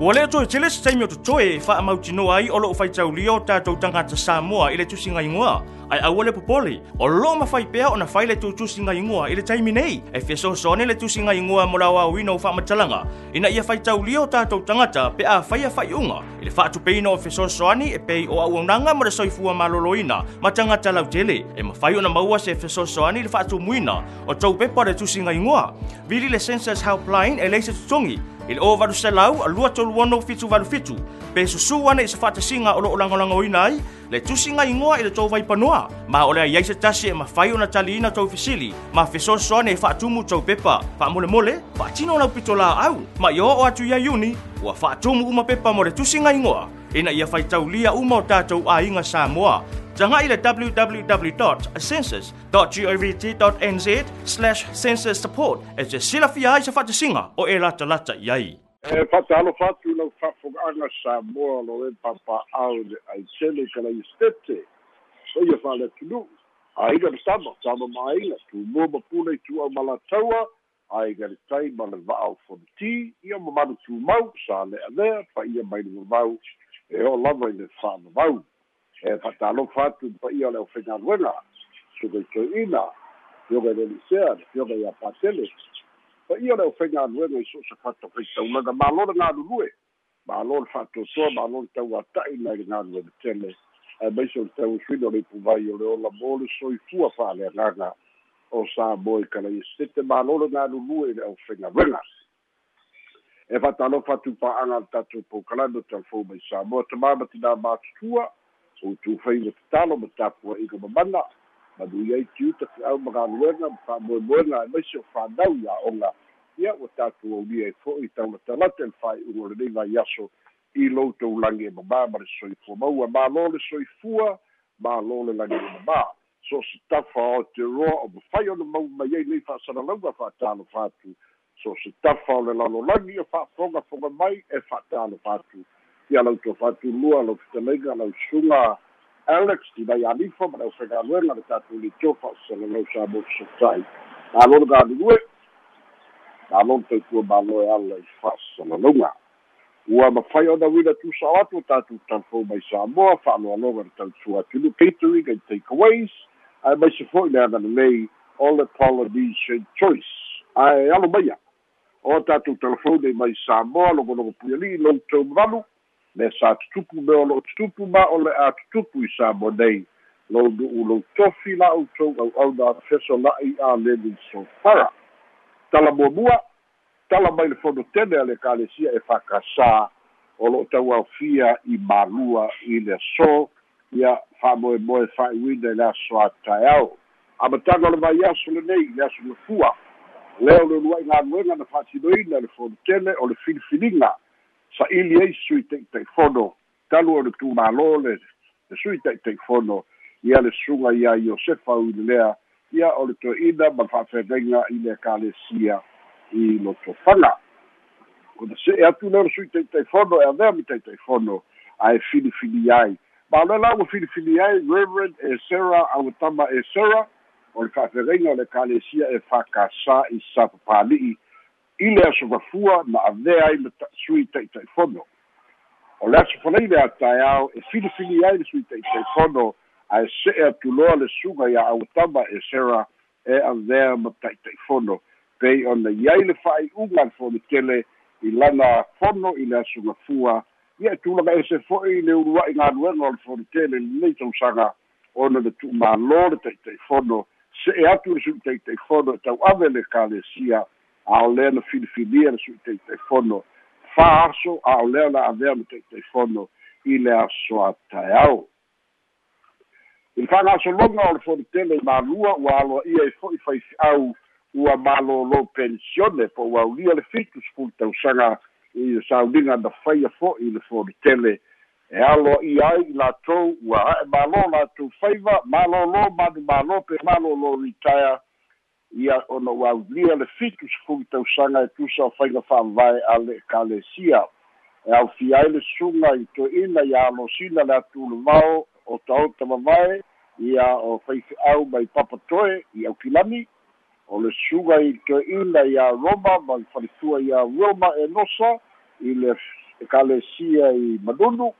Ua lea toi tele se taimi o totoe wha amau tino ai o loo whai tau lio tātou tangata Samoa i le tusinga ngoa. Ai au le popole, o loo mawhai pēa o na whai le tu tusinga ingoa i le taimi nei. E fia so sone le tusinga ingoa mo lawa wino o wha matalanga. Ina ia fai tau lio tātou tangata pe a whai a whai unga. I le wha tu peino o fia so so e pei o au nanga mo le soifua maloloina ma tangata lau tele. E ma whai o na maua se fia so so le wha tu muina o tau pepa le tusinga ngoa. Vili le Census Helpline e leise tutongi i le o valu se lau a lua tolu wano fitu valu fitu. Pe susu wana i se fata singa o lo lango o ina ai le tusinga ingoa i le tau vai panoa. Ma o le ai se tasi e ma fai ona tali ina tau fisili. Ma feso soane e fatumu tau pepa. Fa mole mole fa tino na pito la au. Ma yo o atu ya yuni wa fatumu uma pepa mo le tusinga ingoa ina ia fai tau lia uma o tātou a inga Samoa Tanga i le www.census.govt.nz slash census support e te sila ai sa whatasinga o e lata iai. E whatalo whatu lau whafonga sa moa lo e papa au le ai tele ka lai stete. So ia whale tunu. Malataua. A iga le tai ma le vao fonti. Ia ma manu tu sa le alea. Pa ia mai. E o i le whaama vau. E fatalofa atu paia o le aufaigaluega sugaitoina fioga i le lisea le fioga ia patele paia o le aufaigaluega i so o se fatafaitaulaga malo le galulue malo le fa'atoatoa malo le tauata'i mai le galue le tele ae maise o le tausuina o le ipuvai o le ola mo le soifua fa'aleagaga o sa mo i kalaia sete malo le galulue i le aufaigaluega e fatalofa atu pa'aga le tatou poukalame o telefou mai sa moa tamā matutua o tu fai le talo ma tapu i ka mamana ma du ia tiu ta au ma galuenga pa mo mo na mai so fa dau ya onga. Ia o tatu o dia fo i tau na talate el fai u le nei vai aso i lo to lange ma ba ma so i fo ma ua ma lo le so i fua ma lo le lange ma ba so se tafa o te roa o ma fai o na mau ma iei nei fa sana lauga fa talo fatu so se tafa o le lalo langi o fa fonga fonga mai e fa talo fatu ia lau tofatulua lau fitaleiga lau suga alex tinai alifa ma lau fegaluega le tatou litiofa o salalau sa mo fesofuta'i malolo galulue malo e ala i fa'asalalauga ua mafai ona uina tusao atu o tatou talafou mai samoa fa'aloaloga le atunu catering and takeaways ae maise fo'i le aga lelei o le polynesian choice. Ae alo maia o tatou talafou nei mai samoa logologo puiali'i loutou mavalu le sa tutupu me o lo'o tutupu ma o le a tutupu i sa mo nei lou nu'u lou tofi la outou au'auna fesola'i a leli sofara tala muamua tala mai le fonotene a le kalesia e fa'akasā o lo'o tauaofia i malua i le aso ia fa'amoemoe fa'iuina i le aso ataeao amataga o le vai aso lenei le aso lefua lea o le ulua'i galuega na fa'atinoina le fonotene o le filifiliga sa'ili ai sui taʻitaʻifono talu o le tumālō le le sui taʻitaʻifono ia le suga ia iosefa au i ia o le toe'ina ma le fa'afegaiga i le ekalesia i lotofaga ona se'e atu lea le sui taʻitaʻifono e avea mi taʻitaʻifono ae filifili ai ma o la ua filifili ai reverend e sera auatama e sera o le fa'afegaiga o le ekalesia e fakasā i sapapali'i i le asogafua ma avea ai le sui taʻitaʻifono o le aso falai le ataeao e filifili ai le sui taʻitaʻifono ae se'e atuloa le suga ia auatama e sera e avea ma taʻitaʻifono pei ona iai le fa'ai'uga le fonitele i lana fono i le asogafua ia e tulaga ese fo'i le ulua'i galuega o le fonitele lenei tausaga ona le tu'umālō le taʻitaʻifono se'e atu le su'i taʻitaʻifono e tau'ave le kalesia a o lea na filifilia le su'i taʻitaʻifono fa aso a o lea na avea ma taʻitaʻifono i le aso ataeao i le fa'agasologa o le fonitele i malua ua aloa'ia i fo'i faifi'au ua malōlō pensione po ua aulia le fitu sepulu tausaga i le sauliga na faia fo'i le fonitele e aloa'ia ai i latou ua a'e mālō latou faiva malōlō manu mālō pe malōlō retire ia ona ua aulia le fitu sefulu tausaga e tusa o faiga fa'avae a le ekalesia e aufia ai le suga i toe'ina ia alosina le atulevao o taota vavae ia o faife'au mai papatoe i aukilani o le suga i toe'ina iā roma ma le faletua iā roma e nosa i le ekalesia i manunu.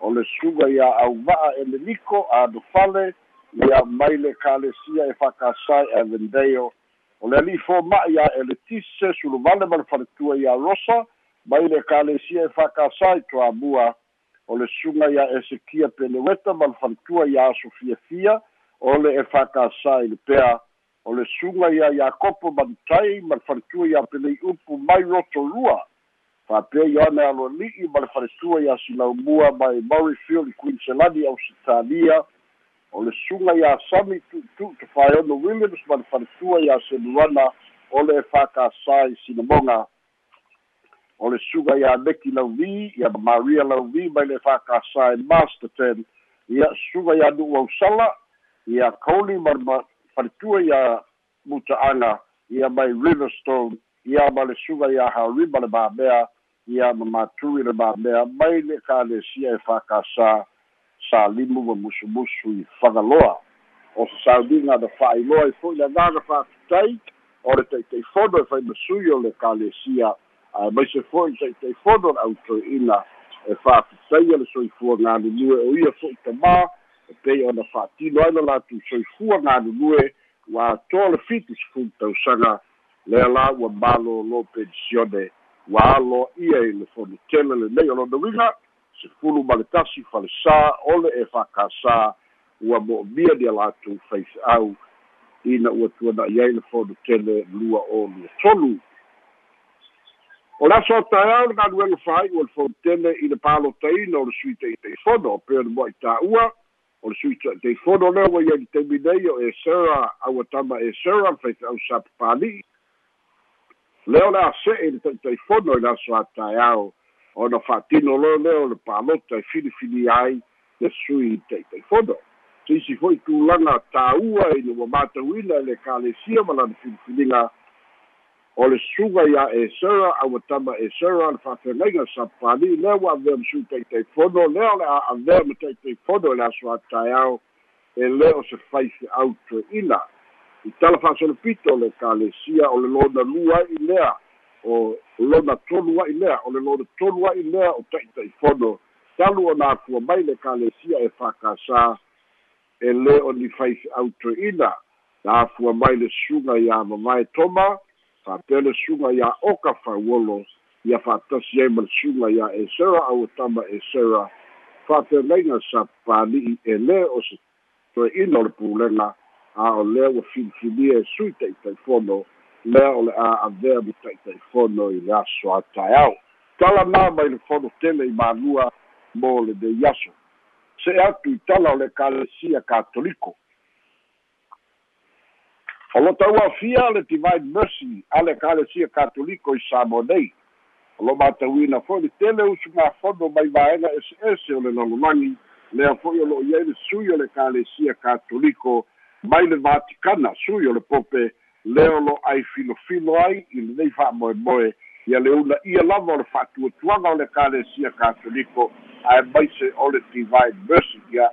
O le suga iā auva'a e le liko adofale ia mai le ekalesia e fa'akasai avendeo o le ali'i foma'i iā e le tise sulovale ma le faletua iā rosa mai le ekalesia e fa'akasai toamua o le suga iā esekia peleweta ma le faletua iā asofiafia o le e fa'akasai le pea. O le suga ia iakopo manutai ma le faletua iā pelei upu mai rotorua fa'apea ioane aloali'i ma le faletua iā silaumua mai morrifield i quinselani ausitalia o le suga iā sami tu'utu'u tafaeono williams ma le faletua iā seluana o le e fa'akasai sinamoga o le suga iā meki lauvi ia maria lauvi mai le fa'akasai masterton ia suga iā nu'u ausala ia koli ma faletua ia muta'aga ia mai riverstone ia ma le suga ia haorima le mamea ia ma matui le mamea mai le kalesia e fakasā salimu ma musumusu i fagaloa o se saudiga na fa'ailoa i fo'i le agaga fa'atutai o le taʻitaʻifono e faimasui o le kalesia. Ae mai se fo'i taʻitaʻifono le autoina e fa'afitaia le soifua galulue o ia fo'i tamā e pei ona fa'atino ai lo latou soifua galulue ua atoa le fitu sefulu tausaga lea la ua malōlō pensione. Ua aloaʻia i le fonitele lenei o lona uiga sefulu ma le tasi falesā ole e fa'akasā ua mo'omia nia latou faife'au ina ua tuana'i ai le fonitele lua o lua tolu. O le aso ataeao le galuega fa'ai ua le fonitele i le palotaina o le sui taʻitaʻifono o pea le moʻai tā'ua o le sui teifono lea ua ia li taimi nei o e sera aua tama e sera le faifeʻau sapapali'i lea o le ase'e i le taʻitaifono i le aso ataeao ona fa'atino lo lea o le palota e filifili ai le sui taʻitaifono se isi fo'i tulaga tāua i le ua matauina i le kalesia ma lana filifiliga o le suga iā e sera aua tama e sera le fa'afegaiga sapali lea ua avea ma sui taʻitaifono lea o le a'avea ma taʻitaifono i le aso ataeao e lē o se faife'au toe'ina i tala fa'asolopito le kalesia o le lona lua a'i lea o lona tolu a'i lea o le lona tolu a'i lea o taʻitaʻifono talu ona afua mai le kalesia e fa'akasā e lē o ni faife'au toe'ina na afua mai le suga iā mamae toma fa'apea le suga iā oka fauolo ia fa'atasi ai ma le suga iā esera aua tama esera fa'apelaiga sapali'i e lē o se toe'ina o le pulega a o lea ua filifilia e sui taʻitaʻifono lea o le a avea ma taʻitaʻifono i le aso ataeao tala na mai le fono tele i malua mo le dei aso se'e atu i tala o le kalesia katoliko. O lo tauafia le divine mercy a le kalesia katoliko i samo nei o lo matauina fo'i le tele usugafono mai vaega ese ese o le lalolagi lea fo'i o lo'o iai le sui o le kalesia katoliko mai le vatikana sui o le pope lea o lo ai filofilo ai i lenei fa'amoemoe ia le una ia lava o le fa'atuatuaga o le kalesia katoliko ae mai se o le divine mercy ia.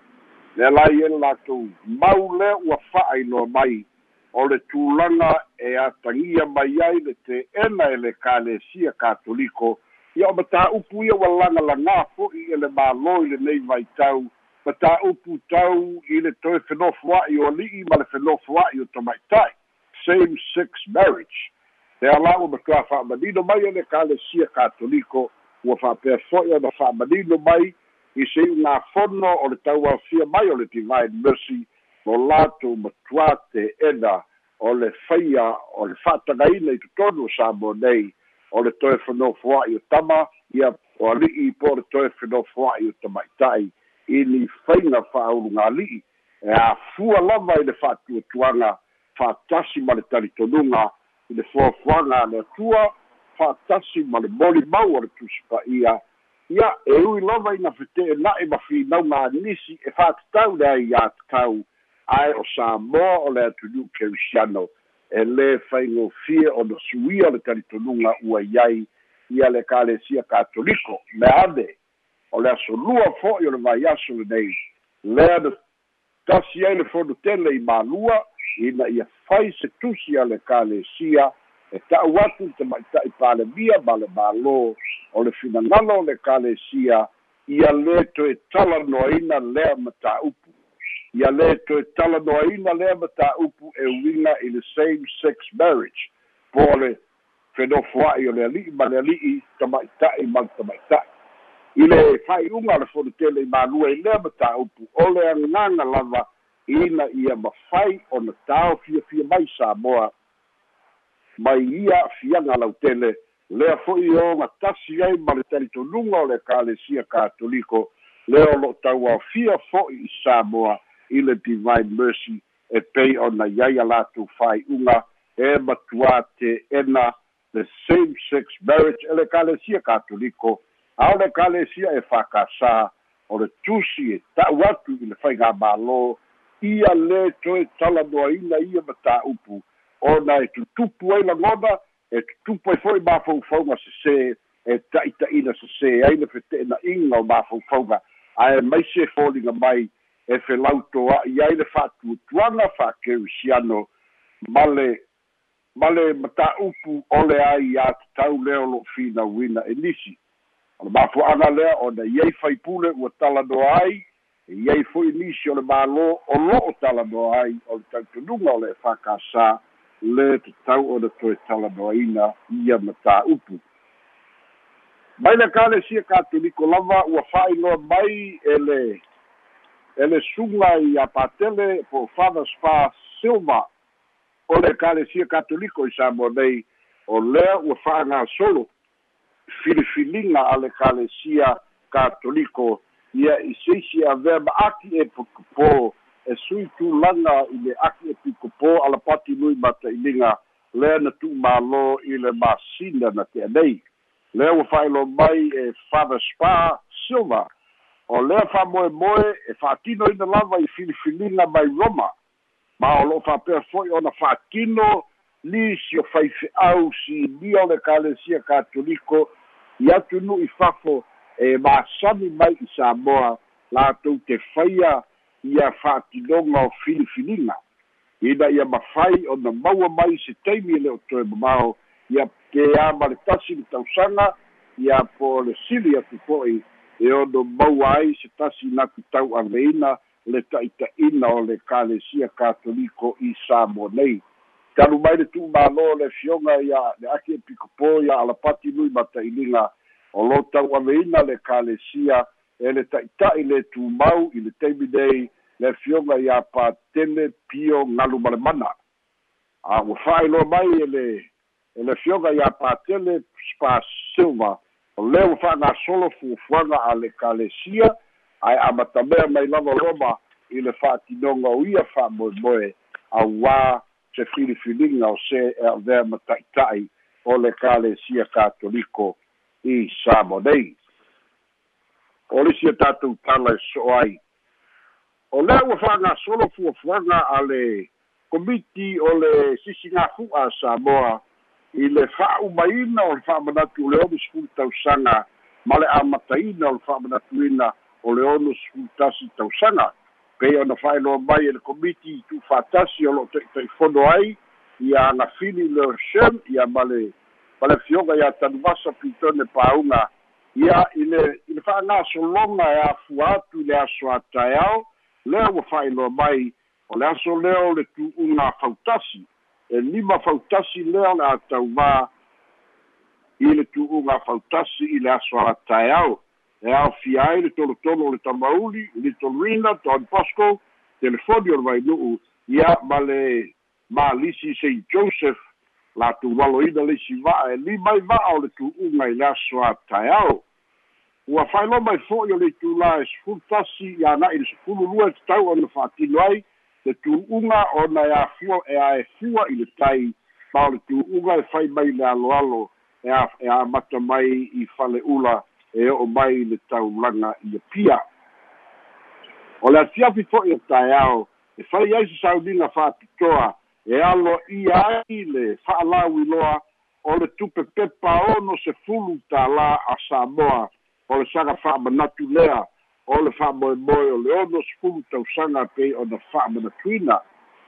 Lea lai ele latou mau lea ua fa'ailoa mai o le tulaga e atagia mai ai le te'ena e le kalesia katoliko. Ia o matā'upu ia ua lagalagā fo'i e le mālō i lenei vaitau matā'upu tau i le toe fenofo a'i o ali'i ma le fenofo a'i o tamaita'i same sex marriage. Te ala ua matuā fa'amanino mai o le kalesia katoliko ua fa'apea fo'i ona fa'amanino mai i se i'u gafono o le tauafia mai o le divine mercy lo latou matuā te'ena o le faia o le fa'atagaina i totonu o sa mo nei o le toe fenofoa'i o tama ia o ali'i po o le toe fenofoa'i o tamaita'i. I ni faiga fa'aulugali'i e afua lava i le fa'atuatuaga fa'atasi ma le talitonuga i le foafoaga a le atua fa'atasi ma le moli mau o le tusipa'ia ia. E ui lava ina fete'ena'i ma finauga anisi e fa'atatau le ai iā tatau ae o samoa o le atunu'u kerisiano e lē faigofie ona suia le talitonuga ua iai. Ia le kalesia katoliko me ane. O le asolua fo'i o le vaiaso lenei lea na tasi ai le fonutele i malua ina ia fai se tusi a le kalesia e ta'u atu te ma'ita'i palemia ma le mālō o le finagalo o le kalesia ia lē toe talanoaina lea mataupu ia lē toe talanoaina lea mataupu e uiga i le same sex marriage. Po le fenofo a'i o le ali'i ma le ali'i tama'ita'i ma le tama'ita'i i le fai'uga o le fonutele i malua i lea mataupu o le agagaga lava ina ia mafai ona tao fiafia mai samoa mai ia fiaga lautele lea fo'i o gatasi ai ma le talitonuga o le kalesia katoliko lea o lo'o tauaofia fo'i i samoa i le divine mercy e pei ona iai a latou fai'uga e matuā te ena the same sex marriage e le kalesia katoliko. A o le kalesia e fakasā o le tusi e ta'u atu i le faiga mālō ia lē toe talanoaina ia matāupu ona e tutupu ai lagona e tutupu ai fo'i mafaufauga sesē e ta'ita'ina sesē ai le fete'ena'iga o mafaufauga ae maise foliga mai e felautoa'i ai le fa'atuatuaga fa'akeusiano ma le ma le mataupu ole ai iā tatau lea o lo'o finauina e nisi. O le mafua'aga lea ona iai faipule ua talanoa ai iai fo'i nisi o le mālō o lo'o talanoa ai o le tautunuga o le e fakasā le tatau ona toe talanoaina ia matāupu mai le kalesia katoliko lava ua fa'ailoa mai e le e le suga i apatele po father spa silva. O le kalesia katoliko i sa mo nei o lea ua fa'agasolo filifiliga a le kalesia katoliko ia i seisi avea ma'aki e pokopō e sui tulaga i le aki e pikopō ala pati nui mataʻiliga lea na tu'umālō i le masina na te'anei lea ua fa'ailo mai e father spa silver o lea fa'amoemoe e fa'atinoina lava i filifiliga mai roma. Ma o lo'o fa'apea fo'i ona fa'atino lisi o faife'au sinia o le kalesia katoliko i atu nu'i fafo e masani mai i samoa latou te faia ia fa'atinoga o filifiliga ina ia mafai ona maua mai se taimi e le o toe mamao ia teā ma le tasi le tausaga ia po le sili atu fo'i e ono maua ai se tasi natu tau'aveina le ta'ita'ina o le kalesia katoliko i samo nei talu mai le tu'umālō le fioga ia le aki e pikopō ia alapati nui mata'iliga o lo tau'aveina le kalesia e le ta'ita'i le tumau i le taimi nei le fioga iā patele pio galu ma le mana a ua fa'ailoa mai e le e le fioga iā patele spa silva. O lea ua fa'agasolo fuafuaga a le kalesia ae amatamea mai lava roma i le fa'atinoga o ia fa'amoemoe auā se filifiliga o se e avea ma ta'ita'i o le kalesia katoliko i samo nei o le sia tatou tala e so'o ai o lea ua fa'agasolo fuafuaga a le komiti o le sisigafu'a samoa i le fa'aumaina o le fa'amanatu o le ono sefulu tausaga ma le amataina o le fa'amanatuina o le ono sefulu tasi tausaga pei ona fa'ailoa mai e le komiti tu'ufātasi o lo'o taʻitaʻifono ai ia agafili le ocean ia ma le ma le fioga iā tanuvasa pitone pauga ia i le i le fa'agasologa e afua atu i le aso ataeao lea ua fa'ailoa mai o le aso lea o le tu'uga fautasi e lima fautasi lea o le a taumā i le tu'uga fautasi i le aso ataeao e aofia ai le tolotolo o le tamauli little rina don bosco telefoni o le vainu'u ia ma le malisi st joseph latou aloina leisi va'a e lima i va'a o le tu'uga i le aso a taeao ua fa'ailoa mai fo'i o le itulā e sefulu tasi ia ana'i le sefulu lua e tatau ona fa'atino ai le tu'uga ona e afua e aefua i le tai ma o le tu'uga e fai mai le aloalo e a e amata mai i fale'ula e o'o mai le taulaga ia pia. O le atiafi fo'i o taeao e fai ai se sauliga fa'apitoa e alo ia ai le fa'alau iloa o le tupe pepa ono se fulu tālā a samoa. O le saga fa'amanatu lea o le fa'amoemoe o le ono se fulu tausaga pei ona fa'amanatuina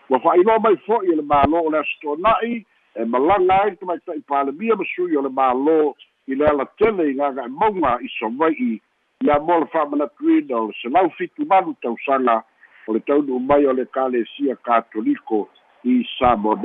ua fa'ailoa mai fo'i e le mālō o le asitona'i e malaga ai tamaita'i palemia ma sui o le mālō i le ala tele i gaga e mauga i sovai'i ia mo le fa'amanatuina o le selau fitumalu tausaga o le taunu mai o le kalesia katoliko i samo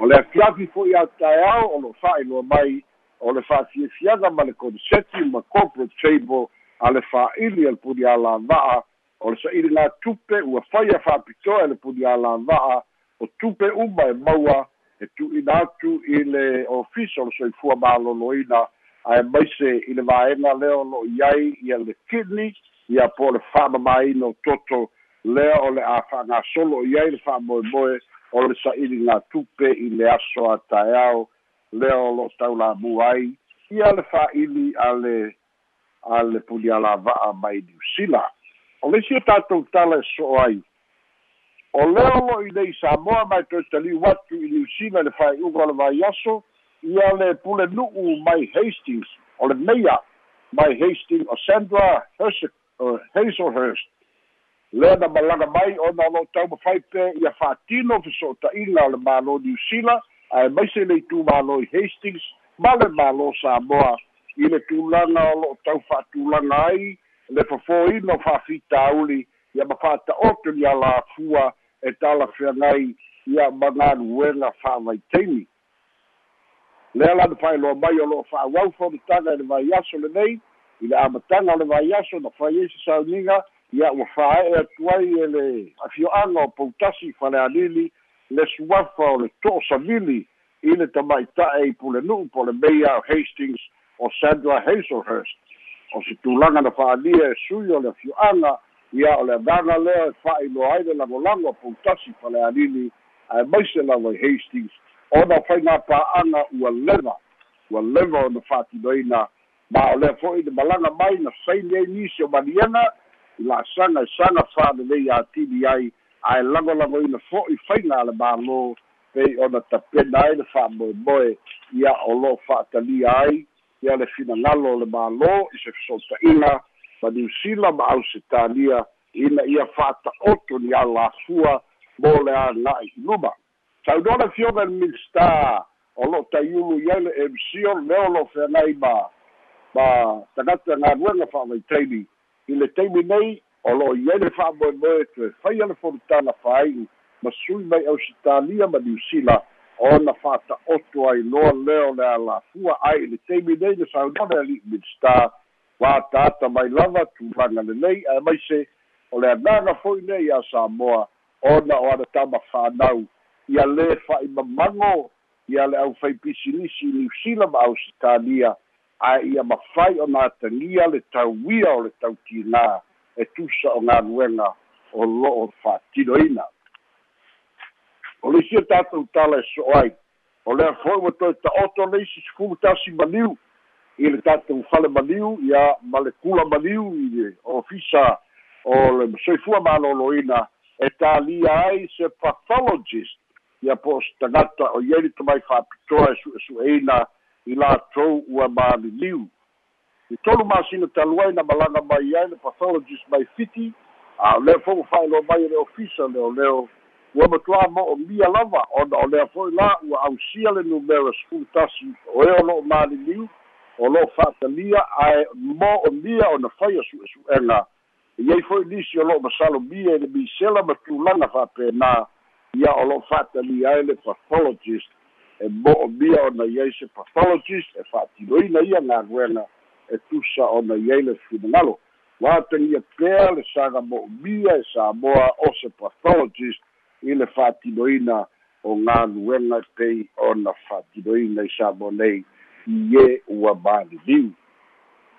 o le afiafi fo'i a taeao o lo fa'ailoa mai o le fa'afiafiaga ma le konseti ma corporate table a le fa'ili a le puni alava'a o le sa'ili tupe ua faia fa'apitoa e le puni alava'a o tupe uma e maua e tu'uina atu i le ofisa o le soifua malōlōina ae maise i le vaega lea o lo'o ai ia le kidney ia po le fa'amamāina o toto lea o le a fa'agasolo i ai le fa'amoemoe o le sa'ili gā tupe i le aso a taeao lea o lo'o taulamu ai ia le fa'ili a le a le pulialava'a mai niusila o le isia tatou tala e so'o ai. O lea o lo'o i nei samoa mai toe taliu atu i niusila le fa'ai'uga o le vaiaso ia le pule nu'u mai hastings o le meia mai hastings o sandra uh, hazelhurst lea na malaga mai ona o lo'o taumafai pe ia fa'atino feso'ota'iga o le mālō niusila ae maise le itumālō i hastings ma le mālō samoa. I le tulaga o lo'o tau fa'atulaga ai le fofōina o fa'afitauli ia ma fa'ata'oto ni alafua e talafeagai ia ma galuega fa'avaitaimi lea lana fa'ailoa mai o lo'o fa'auau folitaga e le vaiaso lenei i le amataga o le vaiaso na fai ai se sauniga ia ua fāe'e atu ai e le afio'aga o poutasi falealili le suafa o le to'osavili i le tamaita'e i pulenu'u po le meia o hastings o sandra hazelhurst. O se tulaga na fa'alia e sui o le afio'aga ia o le agaga lea e fa'ailoa ai le lagolago o poutasi falealili ae maise lava i hastings. Ona faigā pa'aga ua leva ua leva ona fa'atinoina ma o lea fo'i le malaga mai na saini ai nisi o maliaga i la'asaga e saga fa'alelei atili ai ae lagolagoina fo'i faiga a le mālō pei ona tapena ai le fa'amoemoe ia o lo'o fa'atalia ai ia le finagalo o le mālō i se fesoota'iga ma niusila ma ausitalia ina ia fa'ata'oto ni alafua mo le aga'i i luma. Saunoa le fioga le minstar o lo'o taiulu i ai le mc o lea o lo'o feagai ma ma tagata galuega fa'avaitaimi i le taimi nei o lo'o i ai le fa'amoemoe toe faia le folutala fāi'u ma sui mai ausitalia ma niusila ona fa'ata'oto ai loa lea o le alafua ai. Le taimi nei le saunone ali'i minstar ua ataata mai lava tulaga lelei ae maise o le agaga fo'i lea iā samoa ona o ana tama fānau ia lē fa'imamago ia le ʻaufai pisilisi i niusila ma ausitalia ae ia mafai ona atagia le tauia o le tautilā e tusa o galuega o lo'o fa'atinoina o le isia tatou tala e so'o ai o lea fo'i ua toe ta'oto le isi sefulu tasi maliu i le tatou fale maliu ia ma le kula maliu i le ofisa o le soifua malōlōina e talia ai se pathologist ia po se tagata o iai le tamai fa'apitoa e su'esu'eina i latou ua maliliu. I tolu masina talu ai na malaga mai ai le pathologist mai fiti a o lea fo'u fa'ailoa mai le ofisa leoleo ua matuā mo o mia lava ona o lea fo'i la ua ausia le numera sefulu tasi o e o lo'o maliliu o lo'o fa'atalia ae mo o mia ona faia su'esu'ega iai fo'i nisi o lo'o masalo mia i le misela ma tulaga fa'apena ia o lo'o fa'atalia ai le pathologist e mo'omia ona iai se pathologist e fa'atinoina ia galuega e tusa ona iai le finagalo ua tagia pea le saga mo'omia e samoa o se pathologist i le fa'atinoina o galuega pei ona fa'atinoina i sa mo nei ie ua maliliu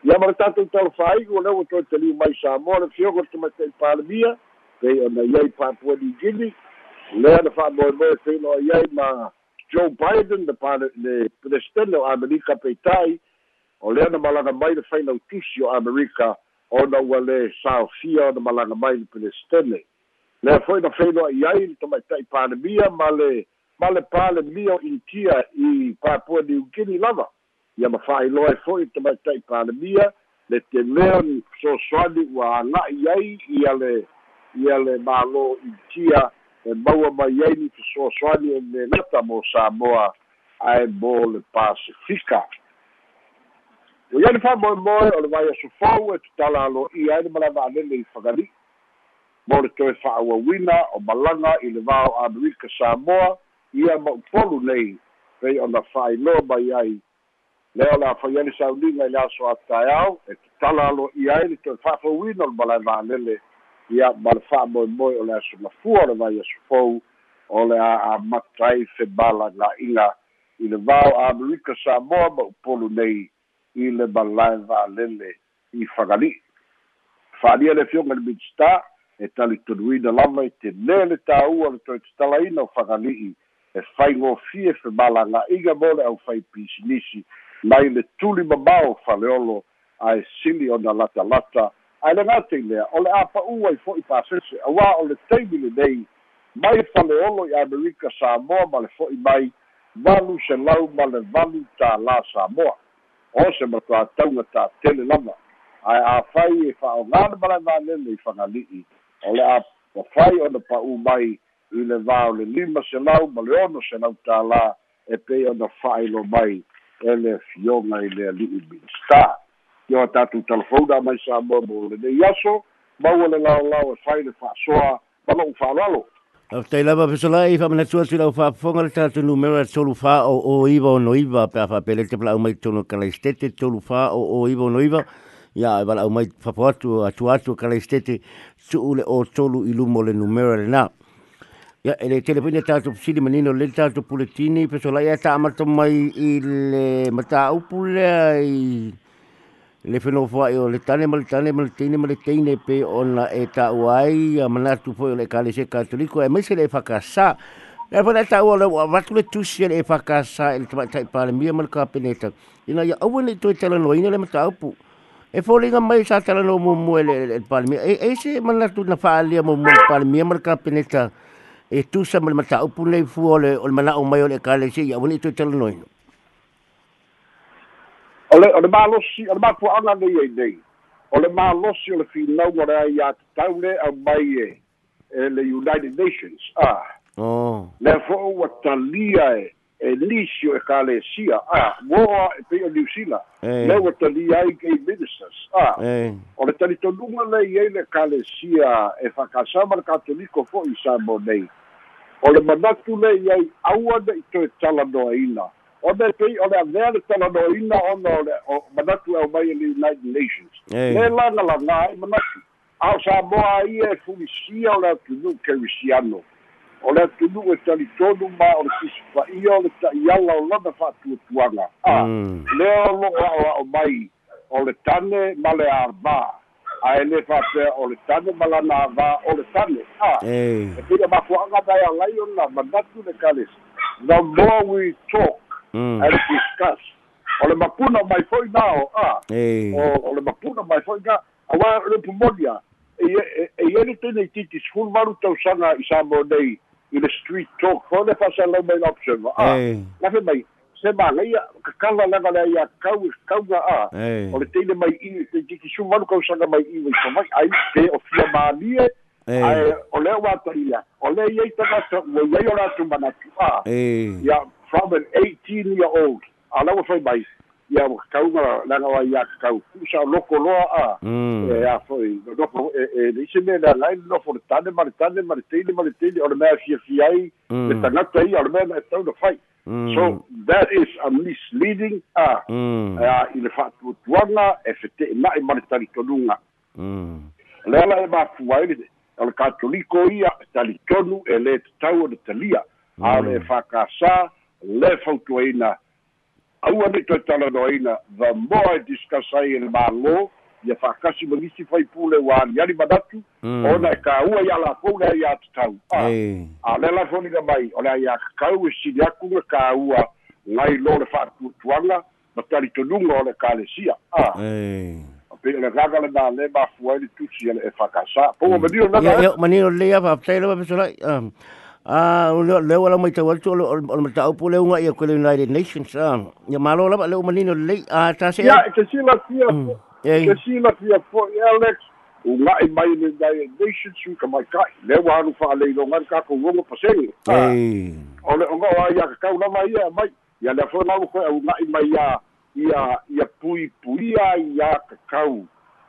ia ma le tatou talofāigu o leu ua toe taliu mai samoa le fioga le tamaita'i palemia pei ona iai papua nigini lea na fa'amoemoe feiloa iai ma joe biden le pale le presidente o amerika peita'i o lea na malaga mai le failautusi o amerika ona ua le saofia ona malaga mai le presidente. Lea fo'i na feiloa'i ai le tamaita'i palemia ma le ma le palemia o initia i papua niugini lava. Ia mafa'ailoa e fo'i tamaita'i palemia le temea ni soasoani ua aga'i ai ia le ia le mālō initia e maua mai ai ni fesoasoani e me gata mo samoa ae mo le pasifika. O ia fa'amoemoe o le vai asofou e tatala alo'ia ai le malava'alele i fagali'i mo le toe fa'auauina o malaga i le vao amerika samoa ia ma'upolu nei pei ona fa'ailoa mai ai. Lea o le afai ai le sauliga i le aso ataeao e tatala alo'ia ai le toe fa'afauina o le malae va'alele ia ma le fa'amoemoe o le aso lafua o le vai asofou o le a amata ai femalaga'iga i le vao amerika samoa ma'upolu nei i le malae va'alele i fagali'i fa'alia le fioga le midstar e talitonuina lava i tenē le tāua le toe tatalaina o fagali'i e faigofie fe malaga'iga mo le ʻaufai pisinisi mai le tuli mamao faleolo ae sili ona latalata ae le gatei lea o le a pa'u ai fo'i pasese auā o le taimi lenei mai faleolo i amerika samoa ma le fo'i mai valu selau ma le valu tālā samoa. O se matuatauga tatele lava ae afai e fa'aogana ma valele i fagali'i o le a whai o na pa u mai i le vāo le lima se lau ma le ono se lau tālā e pe o na whai lo mai e le fionga i le ali i bin sta. Yo a tatu telefona mai sa mo mo le ne yaso, mau le lau lau e whai le whaasoa, ma lo u whaalalo. Au tai lava pesola i wha mana tua tira o wha whonga le tātu numero a tolu wha o o iwa o no iwa pe a wha pele te pala au mai tono kala istete tolu wha o o iwa o no iwa ia e wala au mai whapo atu atu atu kala istete su ule o tolu i lumo le numero le nā. Ia, e le telefoni tātou sili manino le tātou puletini, peso la ia tā amata mai i le mata upu lea i le whenua fwa i o le tane ma le tane ma le teine ma le teine pe ona e tā uai a manatu fo i le kale se katoliko e mai se le whakasa. Le whana tā ua le watu le tusi le e whakasa e le pāle mia ma le kāpeneta. Ina ia aua ni toi tala noina le mata upu. e folinga mai sa tala no mo le le palmi e e se mana tu na falia mo mo palmi mar ka peneta e tu sa mal mata upu nei fu ole o mana o mai ole kale se ya woni tu tala Ole ole malosi ole ma fu anga nei nei nei. Ole malosi ole fi no mo re ya taule a mai e le United Nations. Ah. Oh. Le fo wa talia e e lisio e kalesia a moa e pe o New Zealand le wa tali ai ke ministers a o le tali tonunga le i le kalesia e whakasama le katoliko fo i sa mo nei o le manatu le i ai aua de i toe o le pe o le avea le tala noa ina o le o manatu au mai le United Nations. Le langa la ngā i manatu a o sa moa i e fulisia o le atunu kerisiano o le atunu e talitonu ma o le fisifaia o le ta'iala o lana fa'atuatuaga a lea o lo'o a'oa'o mai o le tane ma le avā ae lē fa'apea o le tane ma lana avā o le tane a e pia mafua'aga mai agai ona manatu le kalesi the more we talk mm. and discuss o le mapuna mai fo'i na o a o le mapuna mai fo'i ga auā le pumonia e ia le tene i titi sefulu valu tausaga i sa mo nei i le street talk fo le fasalau mai option a lafe mai se magaia kakala lega lea ia kau kauga a o le teile mai i te tiki sumalu kausaga mai i wai somai ai pe o fia malie ai o lea wataia o lea iai tagata ua iai o latu manatu a ia from an 18 year old a laua fai mai ia kauga laga wa ia kau kusa loko loa a e a foi loko e e le ise me la lai no for tane ma tane ma tele ma tele o le mea fia fia ai le tangata ia o le mea na tau na fai so that is a misleading a a i le fatu tuanga e fete na i ma tali tonunga le ala e ma fuai le o le katoliko ia tali tonu e le tau o le talia. A le fakasa le fautuaina aua ni toi talanoaina more I discuss ai e le mālō ia whakasi mangisi fai pule wa ani manatu ona e ka ua ia la pou lea ia tatau a le mai o lea ia kakau e sili aku le ka ua ngai lo le whaatuatuanga ma tali tonuga o le kalesia a pe le gaga le na le ma fuai le tusi e whakasa. Po manio na manio le ia pa tai le pa Ah, o le wala mai tawal tu o o mata o pule unga ia ko le United Nations ah. Ya malo la le manino le ah ta se. Ya, ke sila fia, Ei. ke sila fia fo Alex, o ngai mai le United Nations su ka mai kai, le wa anu fa le lo ngan ka ko wongo paseng. Ei. O le onga wa ia ka kau na mai ia mai, ia le fo na ko o ngai mai ia ia ia pui pui ia ia ka kau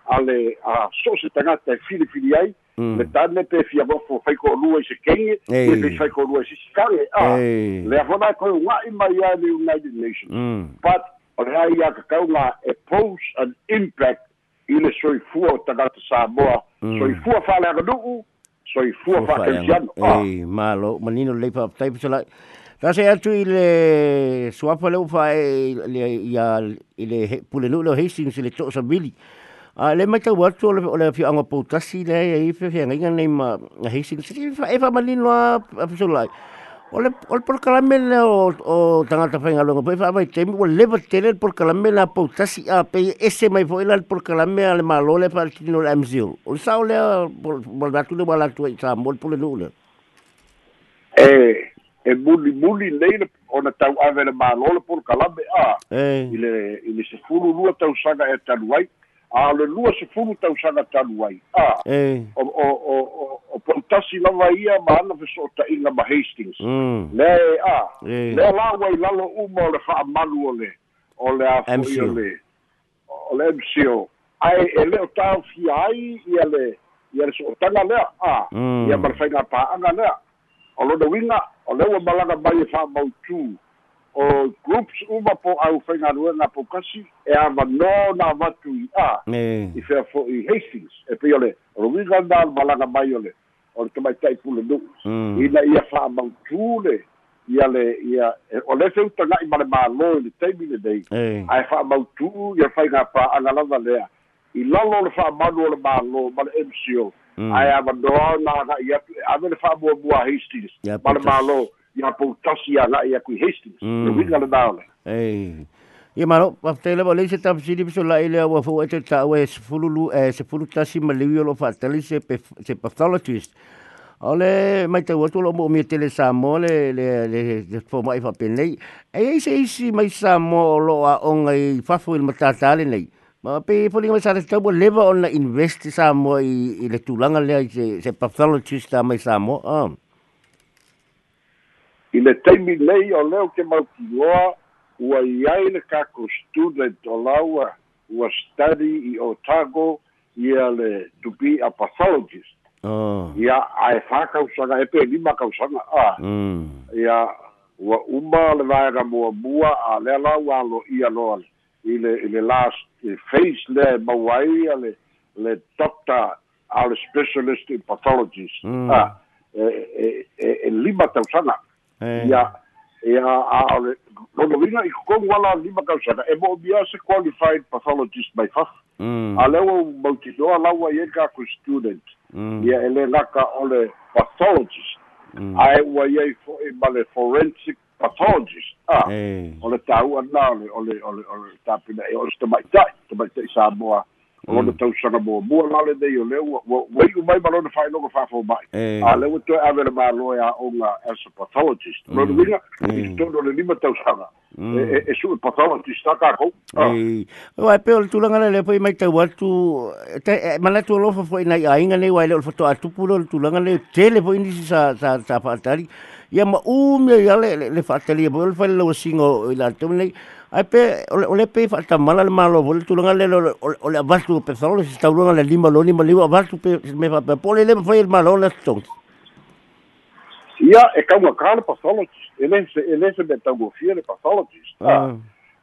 ale a so se tangata e fili fili ai, Mm. Le tane pe fia mo fo fai ko lua i se kenge, e pe fai ko lua i se sikale. Ei. Le fo na ko ngai mai ia le United Nations. Mm. but o le ai ia kakau ngā e pose an impact i le soifua o tagata Samoa. Soifua whale aga nuu, soifua whakaisiano. Ah, Ei, malo manino le pa tai. Ta se atu i le suapa le ufa e le ia i le pule nu le Hastings i le to sa bili. A le mai tau atu o le o le fi anga poutasi le e fe fe ngai nei ma Hastings i fa e fa manino a a psola. O le o le por caramel o o tangata fa ngalo ngai fa mai temi o le tele por caramel a poutasi a pe ese mai fo ila por caramel le malo le fa tino le amzil. O sa o le por por datu le wala tu sa mol pule nu le. e, e muli muli nei le, o na tau ave le malo le por kalame. Ah, i Eh. le, i le se fulu lua tau sanga e tanu ai. A le lua se fulu tau sanga tanu ai. Ah, Eh. o, o, o, o, o pontasi lava ia ma ana fe so ta inga ma Hastings. Mm. Le a, Eh. le la wai lalo uma o le wha malu o le, o le a fo i MCO. o le, o le MCO. Ai, e leo tau fi ai, ia le, ia le so o tanga lea, a, Mm. ia marwhai ngā pāanga lea. O lo winga, o leo malanga mai e wha mautu, o groups uma po au ngā pokasi, e a no nā watu i a, i whea fo i Hastings, e pe ole, winga nā malanga mai ole, o le tamai tai pule nuu. Mm. ina ia whaamautūle ia le ia e- o le feu tanaʻi ma le mālō i le taimi lenei ae whaamautū ia whai ngā pāanga lava lea. I lalo o le whaamanu o le mālō ma le MCO Mm. ae avanoa na agaʻi atu e ave le whaamuamua a Hastings. Ma le mālō ia poutasi agaʻi aku i Hastings Mm. le winga lenā ole Eh. Ia maro, pa te leva le se tap siri piso la ile wa fo ete ta we se fululu e se fulu tasi ma le wiolo fa tali se se pathologist. Ole mai te wotu lo mo mi tele sa mo le le le le fo mai fa penei. E ai se isi mai sa mo lo a onga i fa fo il matata le nei. Ma pe po linga sa te tabo leva on la invest sa mo i, i le tulanga le ai se se pathologist mai sa mo. Ah. I le taimi nei o leo ke mautiloa ua i ai le kako student o laua ua study i Otago ia le to be a pathologist Oh. ia ae whakausaga e pe lima kausaga a Mm. ia ua uma le vaega muamua a lea lau alo ia loa i le i le last phase lea e mau ai a le le doctor a le specialist in pathologist Mm. a e, e, e, e lima tausaga. Ia ia a ole lonovinga i kokongu ala lima kausaga e mo bia se qualified pathologist mai fa Mm. a lewa mautinoa laua ia ka ko student Mm. ia ele laka ole pathologist Mm. ai ua ia i fo e male forensic pathologist ah Eh. ole tau ana ole ole ole ole tapina e ole stamai tai stamai tai sa moa o lona tausaga mo. Mua lale nei o lea ua iu mai ma lona fa'ailoga fa'afou mai. Eh. a le ua toe ave le mālo e a'oga as a pathologist lona viga i tonu o le lima tausaga. Mm. e e- e su'u pathologist a kakou Ah. Ei, wa pe o tulanga le pe mai tau atu te mana tu lo fo ina ainga nei wa le foto atu pulo tulanga le tele po ini sa sa sa fatari ia ma u me ia le le fatali bo le fale lo singo ila tu nei ai pe o le pe fa mala le malo bo le tulanga le o le avatu pe solo si tulanga le lima lo ni ma liwa avatu pe me fa pe pole le fa il malo le stong ia e ka le pathologist ele se ele se me taugofia le pathologist ah.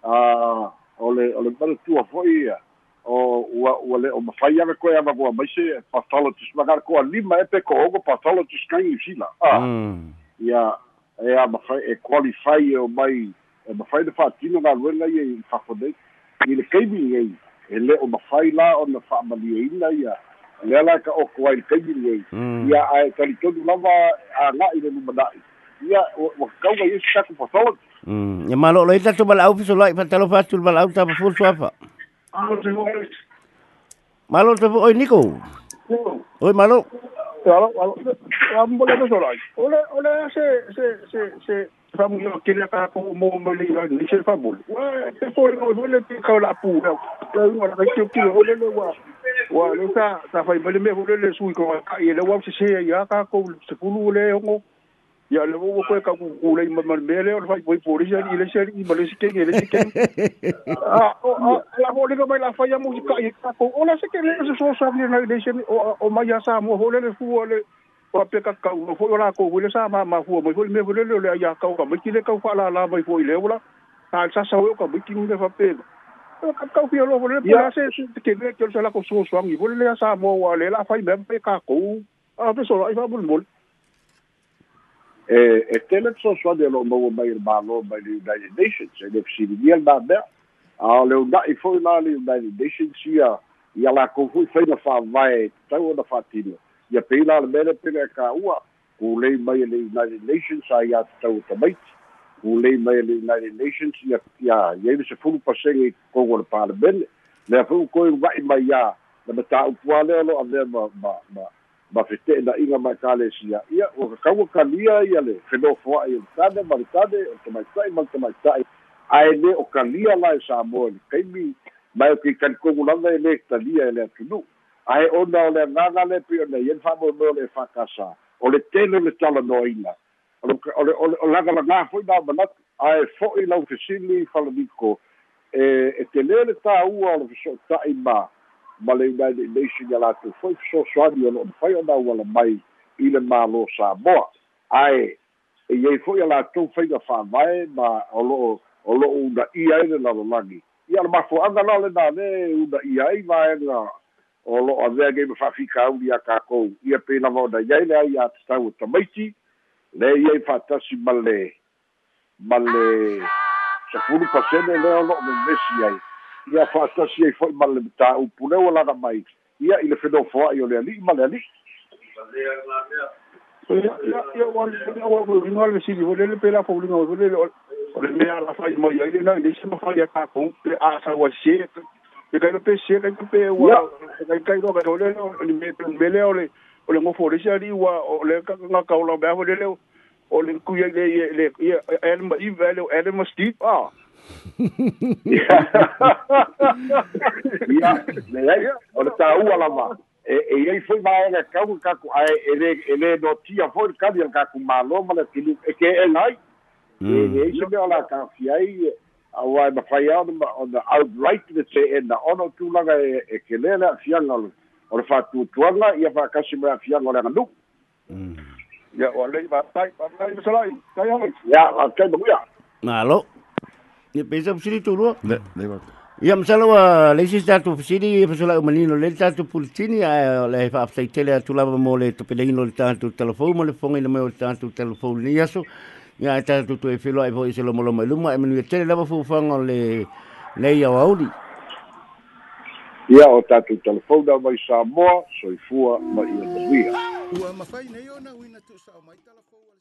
A o le o le manatua fo'i ia. O ua ua le o mafai ave koe ava kua mai se pathologist magara koa lima e pe ko ogo pathologist kai i sila. A mm. Ia e a mafai e qualify o mai e mafai le fa'atino galuega ia i fafonei i le kaimi ai e le o mafai la ona fa'amalieina ia lea la ka oko ai le kaimi ai Mm. ia ae talitonu lava aga'i le lumana'i. Ia ua ua kauga ia se taku pathologist mm. Ya malo lo ita tu bal au so lai fa talo fa tu bal au ta full swafa malo te oi niko oi malo. Le ole ole se se se se famu yo ke le ka ko mo mo le yo ni se famu wa te fo no mo le ti ka la pu na la ngo la ki ki ole le wa wa le sa sa fa i me le su ko ka i le wa se se ya ka ko se pulu le ngo ya le wo ko ka ku le ma ma me le o fa voi por ya ni le se ni ma le se ke le se ke ah la ho le la fa ya música i ka ko ola se ke le se so sa ni na le se o o ma ya sa mo ho le le fu le o pe ka ka mo fo la ko le sa ma ma fu mo fo me fo le le ya ka ka me ki le ka fa la la mai fo le ola ta sa sa o ka me ki me fa pe ka ka fi lo fo le pa se ke le ke se la ko so so ngi fo le sa mo wa le la fa me pe ka ko a pe so ai fa bul bul e e tele so so de lo mo mai il malo mai le United Nations e le si di el ba ba a le da i fo la le United Nations ia ia la ko fu fe na fa vai tau na fa tino ia pe la le mele pe ka ua ku le mai le United Nations a ia tau ta mai ku le mai le United Nations ia ia ia se fu pa se ko ko le parlement le fu ko vai mai ia na ta u puale lo ave ma ma ma fete na inga mai kale sia. Ia o ka kaua kalia ia le feno foa i tane ma tane o te mai tai ma te mai tai ai le o kalia lai sa mo le kaimi mai ki kan kongu langa le kalia le tunu ai ona o le nganga le pi ona yen fa mo no le fa kasa o le tele le tala no ina. O le o le langa la nga foi na manat ai fo i lau fesili falamiko e e te le le ta ua o le so ta i ma le United Nation ia latou foi fesoasoani o loo mafai ona uala mai i le mālo Samoa. Ae e iai fo'i a latou faiga fa'avae ma o lo'o o lo'o una ia ai le lalolagi ia le mafo'aga la lena le una ia ai vaega o lo'o avea gai ma fa'afikauli a kākou. Ia pei lava ona iai le ai a tatau o tamaiti le iai fa'atasi ma le ma le sepulu pasene lea o lo'o memesi ai. Ia fa'atasi ai fo'i ma le tāupu leu laga mai. Ia i le fenofoa'i o le ali'i ma le ali'i ia ua le sili o lele pela fauliga o lele o le mea la fai mai ai. Lenai leisi mafai a kakou pe a saua kaino pese kaino pe wa kaino kaino le no me me le ole ole mo fori sa ri wa ole ka nga ka ola ba ole le ole ku ye le le el ma i vele el ma sti ah ya le ya ole ta u ala ma e e ei foi mai na ka un ka ku ai ele ele no tia foi ka dia ka ku malo ma le que e nai e e se me ala ka fi ai auae mafai aona ona outright le teena ona o tulaga e kelē le afiaga o le fatuatuaga ia fa'akasi ma le afiaga o le aganuu ia ua lei matai mamai masalai tai ai ia akai maguia alo. Ia peisa fasili tulua ia masala ua leisi tatou fasili fasolai umanino lele tatou pulitini ae le fa'afataitele atulava mo le topeleino le tatou talafou ma le fogaina mai o le tatou talafou lenei aso. Ia tatu tu e filo e foi se lo mo lo mai luma e manu tele lava fu fanga le le ia wauli. Ia o tatu telefon da mai Samoa, soifua mai ia ia. Ua mawhai nei ona uina tu sa o mai telefon